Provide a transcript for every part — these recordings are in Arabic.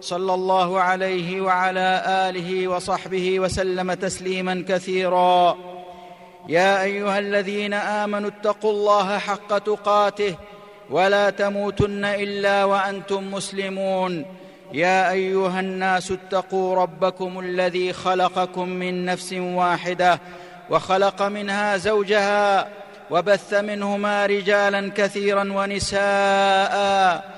صلى الله عليه وعلى آله وصحبه وسلم تسليما كثيرا. يا أيها الذين آمنوا اتقوا الله حق تقاته ولا تموتن إلا وأنتم مسلمون. يا أيها الناس اتقوا ربكم الذي خلقكم من نفس واحدة وخلق منها زوجها وبث منهما رجالا كثيرا ونساء.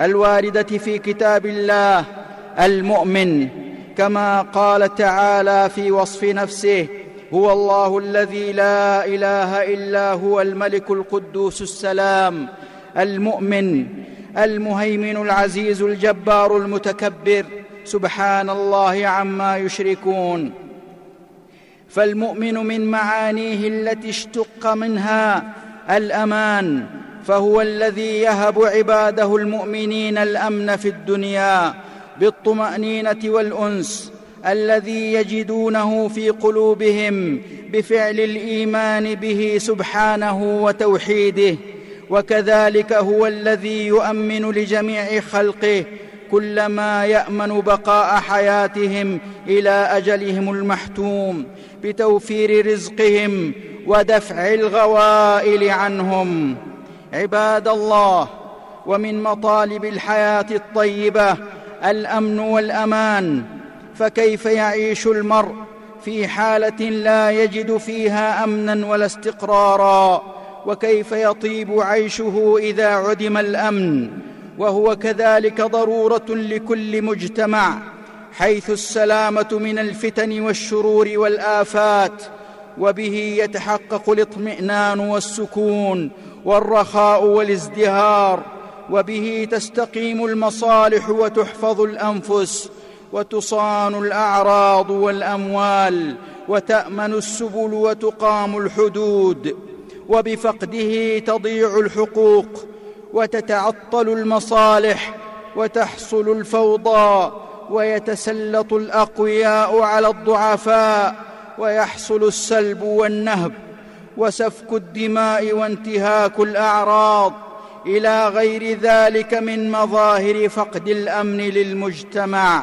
الواردة في كتاب الله المؤمن كما قال تعالى في وصف نفسه هو الله الذي لا إله إلا هو الملك القدوس السلام المؤمن المهيمن العزيز الجبار المتكبر سبحان الله عما يشركون فالمؤمن من معانيه التي اشتق منها الأمان فهو الذي يهب عباده المؤمنين الأمن في الدنيا بالطمأنينة والأنس الذي يجدونه في قلوبهم بفعل الإيمان به سبحانه وتوحيده وكذلك هو الذي يؤمن لجميع خلقه كلما يأمن بقاء حياتهم إلى أجلهم المحتوم بتوفير رزقهم ودفع الغوائل عنهم. عباد الله ومن مطالب الحياة الطيبة الأمن والأمان فكيف يعيش المرء في حالة لا يجد فيها أمنا ولا استقرارا؟ وكيف يطيب عيشه إذا عدم الأمن؟ وهو كذلك ضرورة لكل مجتمع حيث السلامة من الفتن والشرور والآفات وبه يتحقق الاطمئنان والسكون والرخاء والازدهار وبه تستقيم المصالح وتحفظ الأنفس وتصان الأعراض والأموال وتأمن السبل وتقام الحدود وبفقده تضيع الحقوق وتتعطل المصالح وتحصل الفوضى ويتسلط الأقوياء على الضعفاء ويحصل السلب والنهب. وسفك الدماء وانتهاك الأعراض إلى غير ذلك من مظاهر فقد الأمن للمجتمع.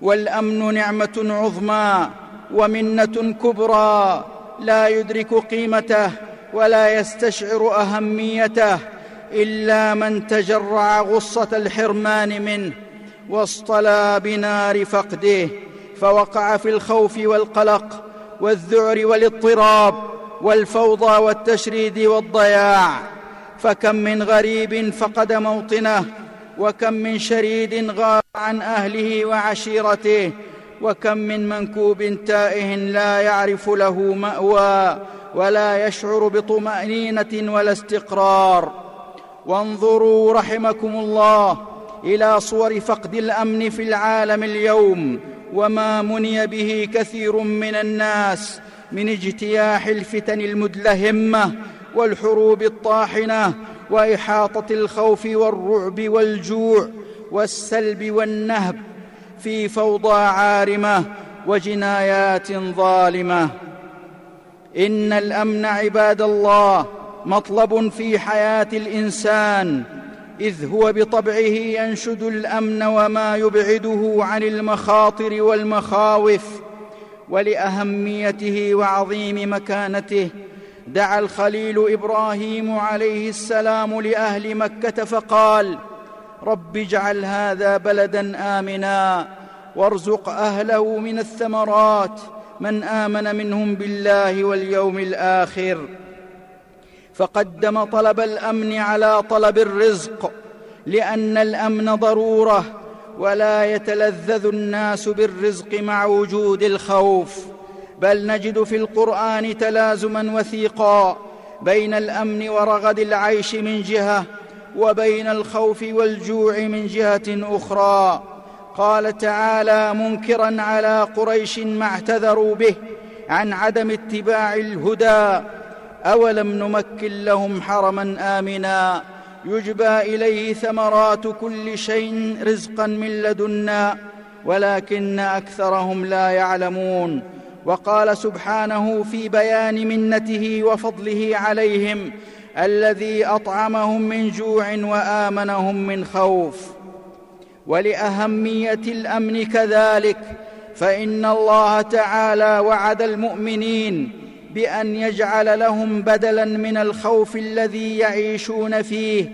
والأمن نعمة عظمى ومنة كبرى لا يدرك قيمته ولا يستشعر أهميته إلا من تجرع غصة الحرمان منه واصطلى بنار فقده فوقع في الخوف والقلق والذعر والاضطراب والفوضى والتشريد والضياع. فكم من غريب فقد موطنه وكم من شريد غاب عن أهله وعشيرته وكم من منكوب تائه لا يعرف له مأوى ولا يشعر بطمأنينة ولا استقرار. وانظروا رحمكم الله إلى صور فقد الأمن في العالم اليوم وما مني به كثير من الناس من اجتياح الفتن المدلهمة والحروب الطاحنة وإحاطة الخوف والرعب والجوع والسلب والنهب في فوضى عارمة وجنايات ظالمة. إن الأمن عباد الله مطلب في حياة الإنسان إذ هو بطبعه ينشد الأمن وما يبعده عن المخاطر والمخاوف ولأهميته وعظيم مكانته. دعا الخليل إبراهيم عليه السلام لأهل مكة فقال رب اجعل هذا بلدا آمنا وارزق أهله من الثمرات من آمن منهم بالله واليوم الآخر. فقدم طلب الأمن على طلب الرزق لأن الأمن ضرورة ولا يتلذذ الناس بالرزق مع وجود الخوف. بل نجد في القرآن تلازما وثيقا بين الأمن ورغد العيش من جهة وبين الخوف والجوع من جهة أخرى. قال تعالى منكرا على قريش ما اعتذروا به عن عدم اتباع الهدى أولم نمكن لهم حرما آمنا يجبى إليه ثمرات كل شيء رزقا من لدنا ولكن أكثرهم لا يعلمون. وقال سبحانه في بيان منته وفضله عليهم الذي أطعمهم من جوع وآمنهم من خوف. ولأهمية الأمن كذلك فإن الله تعالى وعد المؤمنين بأن يجعل لهم بدلا من الخوف الذي يعيشون فيه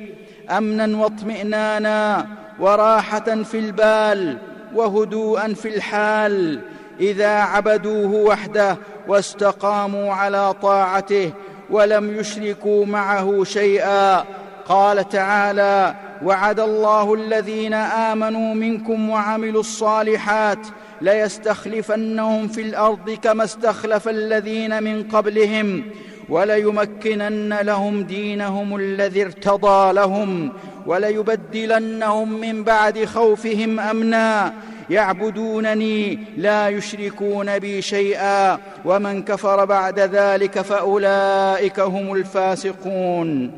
امنا واطمئنانا وراحة في البال وهدوءا في الحال. إذا عبدوه وحده واستقاموا على طاعته ولم يشركوا معه شيئا قال تعالى وعد الله الذين آمنوا منكم وعملوا الصالحات ليستخلفنهم في الأرض كما استخلف الذين من قبلهم وليمكنن لهم دينهم الذي ارتضى لهم وليبدلنهم من بعد خوفهم أمنا. يعبدونني لا يشركون بي شيئا ومن كفر بعد ذلك فأولئك هم الفاسقون.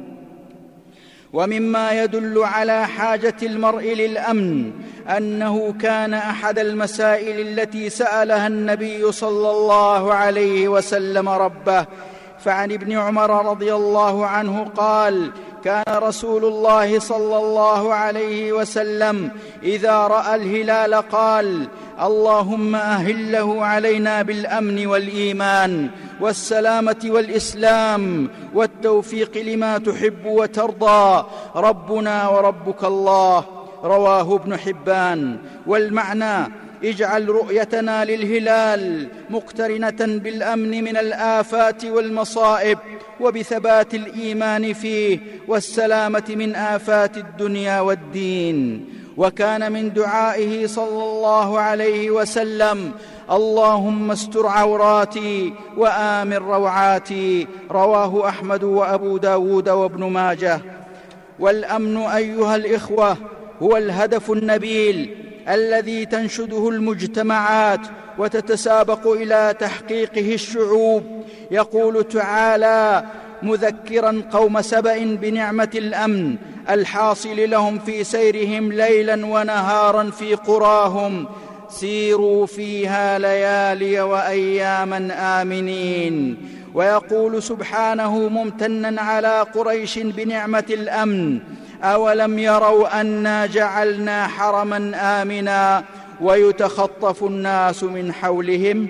ومما يدل على حاجة المرء للأمن أنه كان أحد المسائل التي سألها النبي صلى الله عليه وسلم ربه. فعن ابن عمر رضي الله عنه قال كان رسول الله صلى الله عليه وسلم إذا رأى الهلال قال اللهم أهله علينا بالأمن والإيمان. والسلامة والإسلام والتوفيق لما تحب وترضى. ربنا وربك الله رواه ابن حبان. والمعنى اجعل رؤيتنا للهلال مقترنة بالأمن من الآفات والمصائب وبثبات الإيمان فيه والسلامة من آفات الدنيا والدين. وكان من دعائه صلى الله عليه وسلم اللهم استر عوراتي وآمن روعاتي رواه أحمد وأبو داود وابن ماجه. والأمن أيها الإخوة هو الهدف النبيل الذي تنشده المجتمعات وتتسابق إلى تحقيقه الشعوب. يقول تعالى مذكرا قوم سبأ بنعمة الأمن الحاصل لهم في سيرهم ليلا ونهارا في قراهم. سيروا فيها ليالي وأياما آمنين. ويقول سبحانه ممتنا على قريش بنعمة الأمن أولم يروا أنا جعلنا حرما آمنا ويتخطف الناس من حولهم.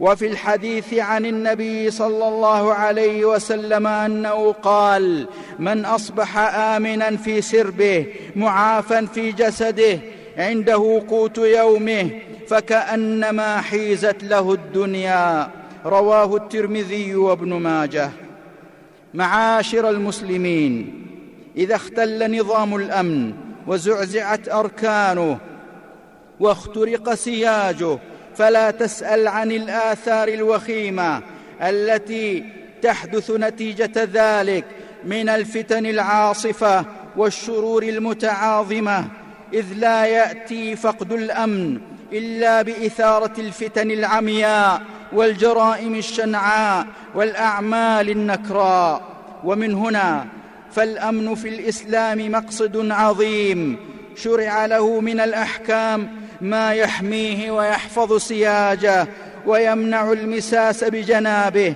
وفي الحديث عن النبي صلى الله عليه وسلم أنه قال من أصبح آمنا في سربه معافا في جسده عنده قوت يومه فكأنما حيزت له الدنيا. رواه الترمذي وابن ماجه. معاشر المسلمين إذا اختل نظام الأمن وزعزعت أركانه واخترق سياجه فلا تسأل عن الآثار الوخيمة التي تحدث نتيجة ذلك من الفتن العاصفة والشرور المتعاظمة. إذ لا يأتي فقد الأمن إلا بإثارة الفتن العمياء والجرائم الشنعاء والأعمال النكراء. ومن هنا فالأمن في الإسلام مقصد عظيم. شرع له من الأحكام ما يحميه ويحفظ سياجه ويمنع المساس بجنابه.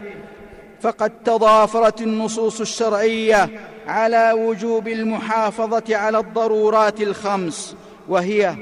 فقد تضافرت النصوص الشرعية على وجوب المحافظة على الضرورات الخمس وهي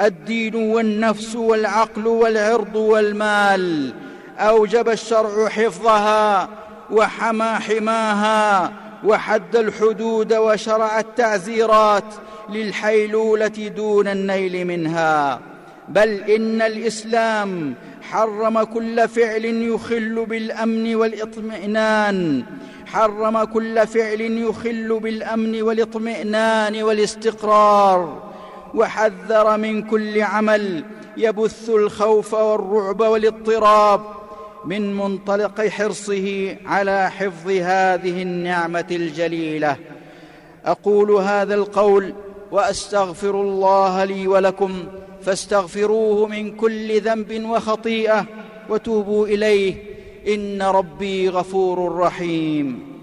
الدين والنفس والعقل والعرض والمال. أوجب الشرع حفظها وحمى حماها وحد الحدود وشرع التعزيرات للحيلولة دون النيل منها. بل إن الإسلام حرم كل فعل يخل بالأمن والإطمئنان. حرم كل فعل يخل بالأمن والإطمئنان والاستقرار. وحذر من كل عمل يبث الخوف والرعب والاضطراب من منطلق حرصه على حفظ هذه النعمة الجليلة. أقول هذا القول وأستغفر الله لي ولكم فاستغفروه من كل ذنب وخطيئة وتوبوا إليه. إن ربي غفور رحيم.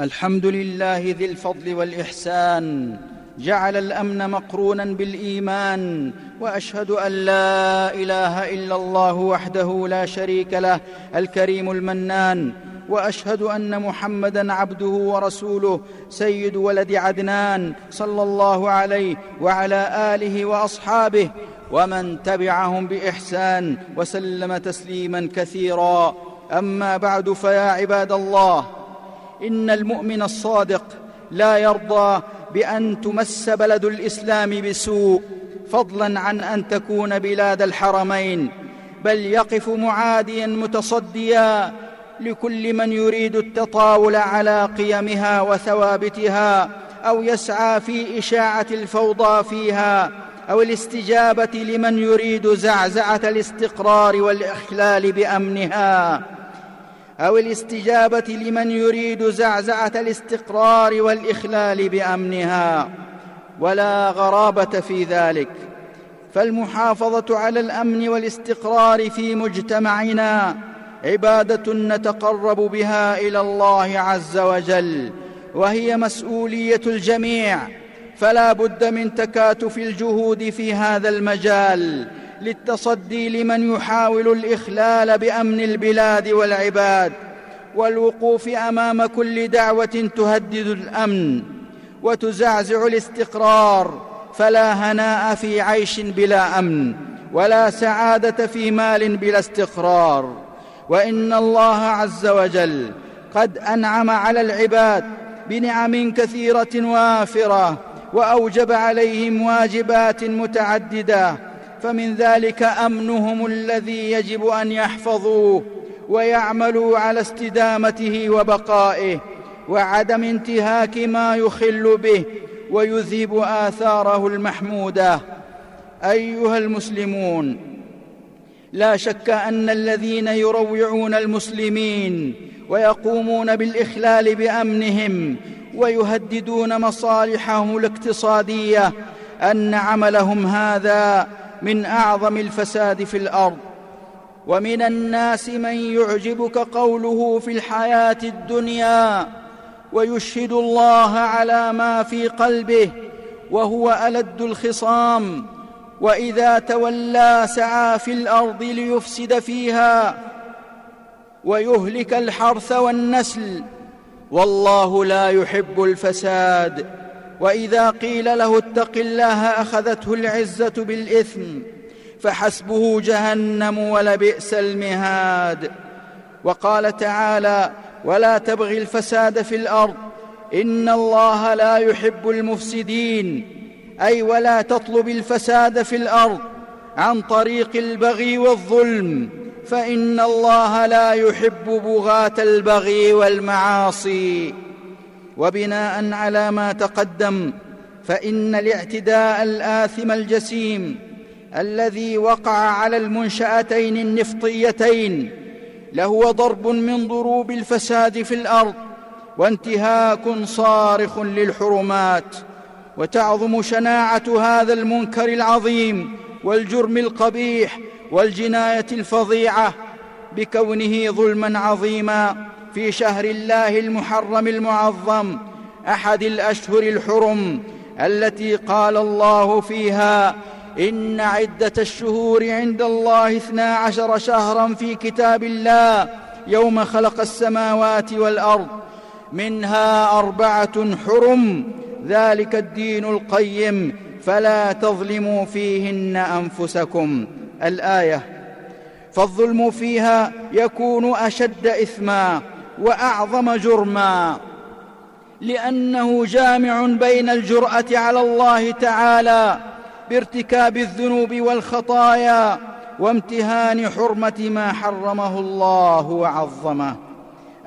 الحمد لله ذي الفضل والإحسان. جعل الأمن مقرونا بالإيمان. وأشهد أن لا إله إلا الله وحده لا شريك له. الكريم المنان. وأشهد أن محمدا عبده ورسوله سيد ولد عدنان صلى الله عليه وعلى آله وأصحابه ومن تبعهم بإحسان وسلم تسليما كثيرا. أما بعد فيا عباد الله إن المؤمن الصادق لا يرضى بأن تمس بلد الإسلام بسوء فضلا عن أن تكون بلاد الحرمين بل يقف معاديا متصديا لكل من يريد التطاول على قيمها وثوابتها أو يسعى في إشاعة الفوضى فيها أو الاستجابة لمن يريد زعزعة الاستقرار والإخلال بأمنها أو الاستجابة لمن يريد زعزعة الاستقرار والإخلال بأمنها. ولا غرابة في ذلك. فالمحافظة على الأمن والاستقرار في مجتمعنا عبادة نتقرب بها إلى الله عز وجل وهي مسؤولية الجميع. فلا بد من تكاتف الجهود في هذا المجال للتصدي لمن يحاول الإخلال بأمن البلاد والعباد والوقوف أمام كل دعوة تهدد الأمن وتزعزع الاستقرار. فلا هناء في عيش بلا أمن ولا سعادة في مال بلا استقرار. وإن الله عز وجل قد أنعم على العباد بنعم كثيرة وافرة وأوجب عليهم واجبات متعددة فمن ذلك أمنهم الذي يجب أن يحفظوه ويعملوا على استدامته وبقائه وعدم انتهاك ما يخل به ويذهب آثاره المحمودة. أيها المسلمون لا شك أن الذين يروعون المسلمين ويقومون بالإخلال بأمنهم ويهددون مصالحهم الاقتصادية أن عملهم هذا من أعظم الفساد في الأرض. ومن الناس من يعجبك قوله في الحياة الدنيا ويشهد الله على ما في قلبه وهو ألد الخصام وإذا تولى سعى في الأرض ليفسد فيها ويهلك الحرث والنسل والله لا يحب الفساد. وإذا قيل له اتق الله أخذته العزة بالإثم فحسبه جهنم ولبئس المهاد. وقال تعالى ولا تبغ الفساد في الأرض إن الله لا يحب المفسدين. أي ولا تطلب الفساد في الأرض عن طريق البغي والظلم فإن الله لا يحب بغاة البغي والمعاصي. وبناء على ما تقدم فإن الاعتداء الآثم الجسيم الذي وقع على المنشآتين النفطيتين لهو ضرب من ضروب الفساد في الأرض وانتهاك صارخ للحرمات. وتعظم شناعة هذا المنكر العظيم والجرم القبيح والجناية الفظيعة بكونه ظلما عظيما في شهر الله المحرم المعظم أحد الأشهر الحرم التي قال الله فيها إن عدة الشهور عند الله اثنا عشر شهرا في كتاب الله يوم خلق السماوات والأرض منها أربعة حرم ذلك الدين القيم فلا تظلموا فيهن أنفسكم. الآية فالظلم فيها يكون أشد إثما وأعظم جرما لأنه جامع بين الجرأة على الله تعالى بارتكاب الذنوب والخطايا وامتهان حرمة ما حرمه الله وعظمه.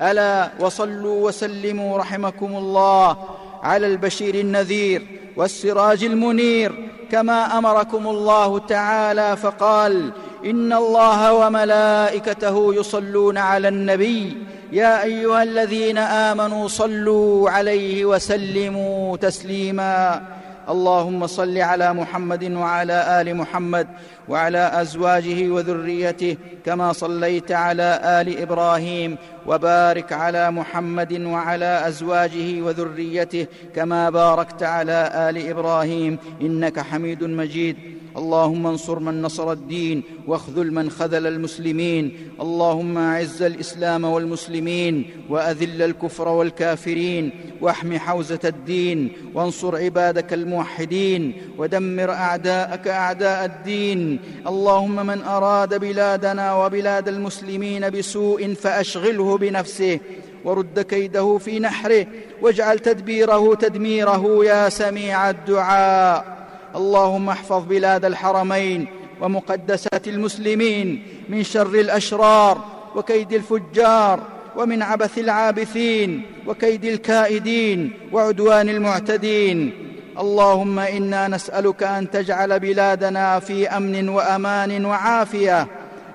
ألا وصلوا وسلموا رحمكم الله على البشير النذير والسراج المنير كما أمركم الله تعالى فقال إن الله وملائكته يصلون على النبي يا أيها الذين آمنوا صلوا عليه وسلموا تسليما. اللهم صل على محمد وعلى آل محمد وعلى أزواجه وذريته كما صليت على آل إبراهيم وبارك على محمد وعلى أزواجه وذريته كما باركت على آل إبراهيم إنك حميد مجيد. اللهم انصر من نصر الدين واخذل من خذل المسلمين اللهم اعز الإسلام والمسلمين وأذل الكفر والكافرين واحم حوزة الدين وانصر عبادك الموحدين ودمر أعداءك أعداء الدين اللهم من أراد بلادنا وبلاد المسلمين بسوء فأشغله بنفسه ورد كيده في نحره واجعل تدبيره تدميره يا سميع الدعاء اللهم احفظ بلاد الحرمين ومقدسات المسلمين من شر الأشرار وكيد الفجار ومن عبث العابثين وكيد الكائدين وعدوان المعتدين. اللهم إنا نسألك أن تجعل بلادنا في أمن وأمان وعافية.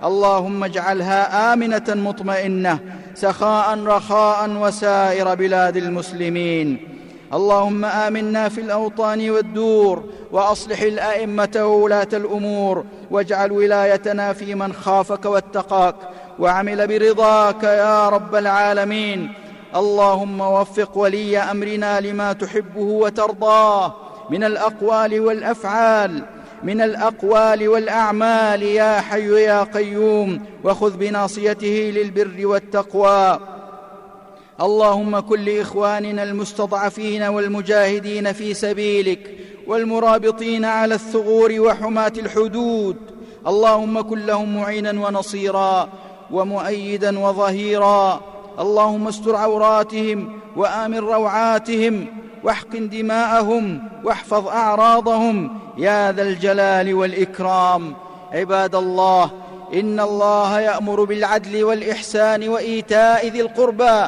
اللهم اجعلها آمنة مطمئنة سخاء رخاء وسائر بلاد المسلمين. اللهم آمنا في الأوطان والدور وأصلح الأئمة وولاة الأمور واجعل ولايتنا في من خافك واتقاك وعمل برضاك يا رب العالمين. اللهم وفق ولي أمرنا لما تحبه وترضاه من الأقوال والأفعال من الأقوال والأعمال يا حي يا قيوم وخذ بناصيته للبر والتقوى. اللهم كن لاخواننا المستضعفين والمجاهدين في سبيلك والمرابطين على الثغور وحماة الحدود. اللهم كن لهم معينا ونصيرا ومؤيدا وظهيرا. اللهم استر عوراتهم وآمن روعاتهم واحقن دماءهم واحفظ أعراضهم. يا ذا الجلال والإكرام. عباد الله إن الله يأمر بالعدل والإحسان وإيتاء ذي القربى.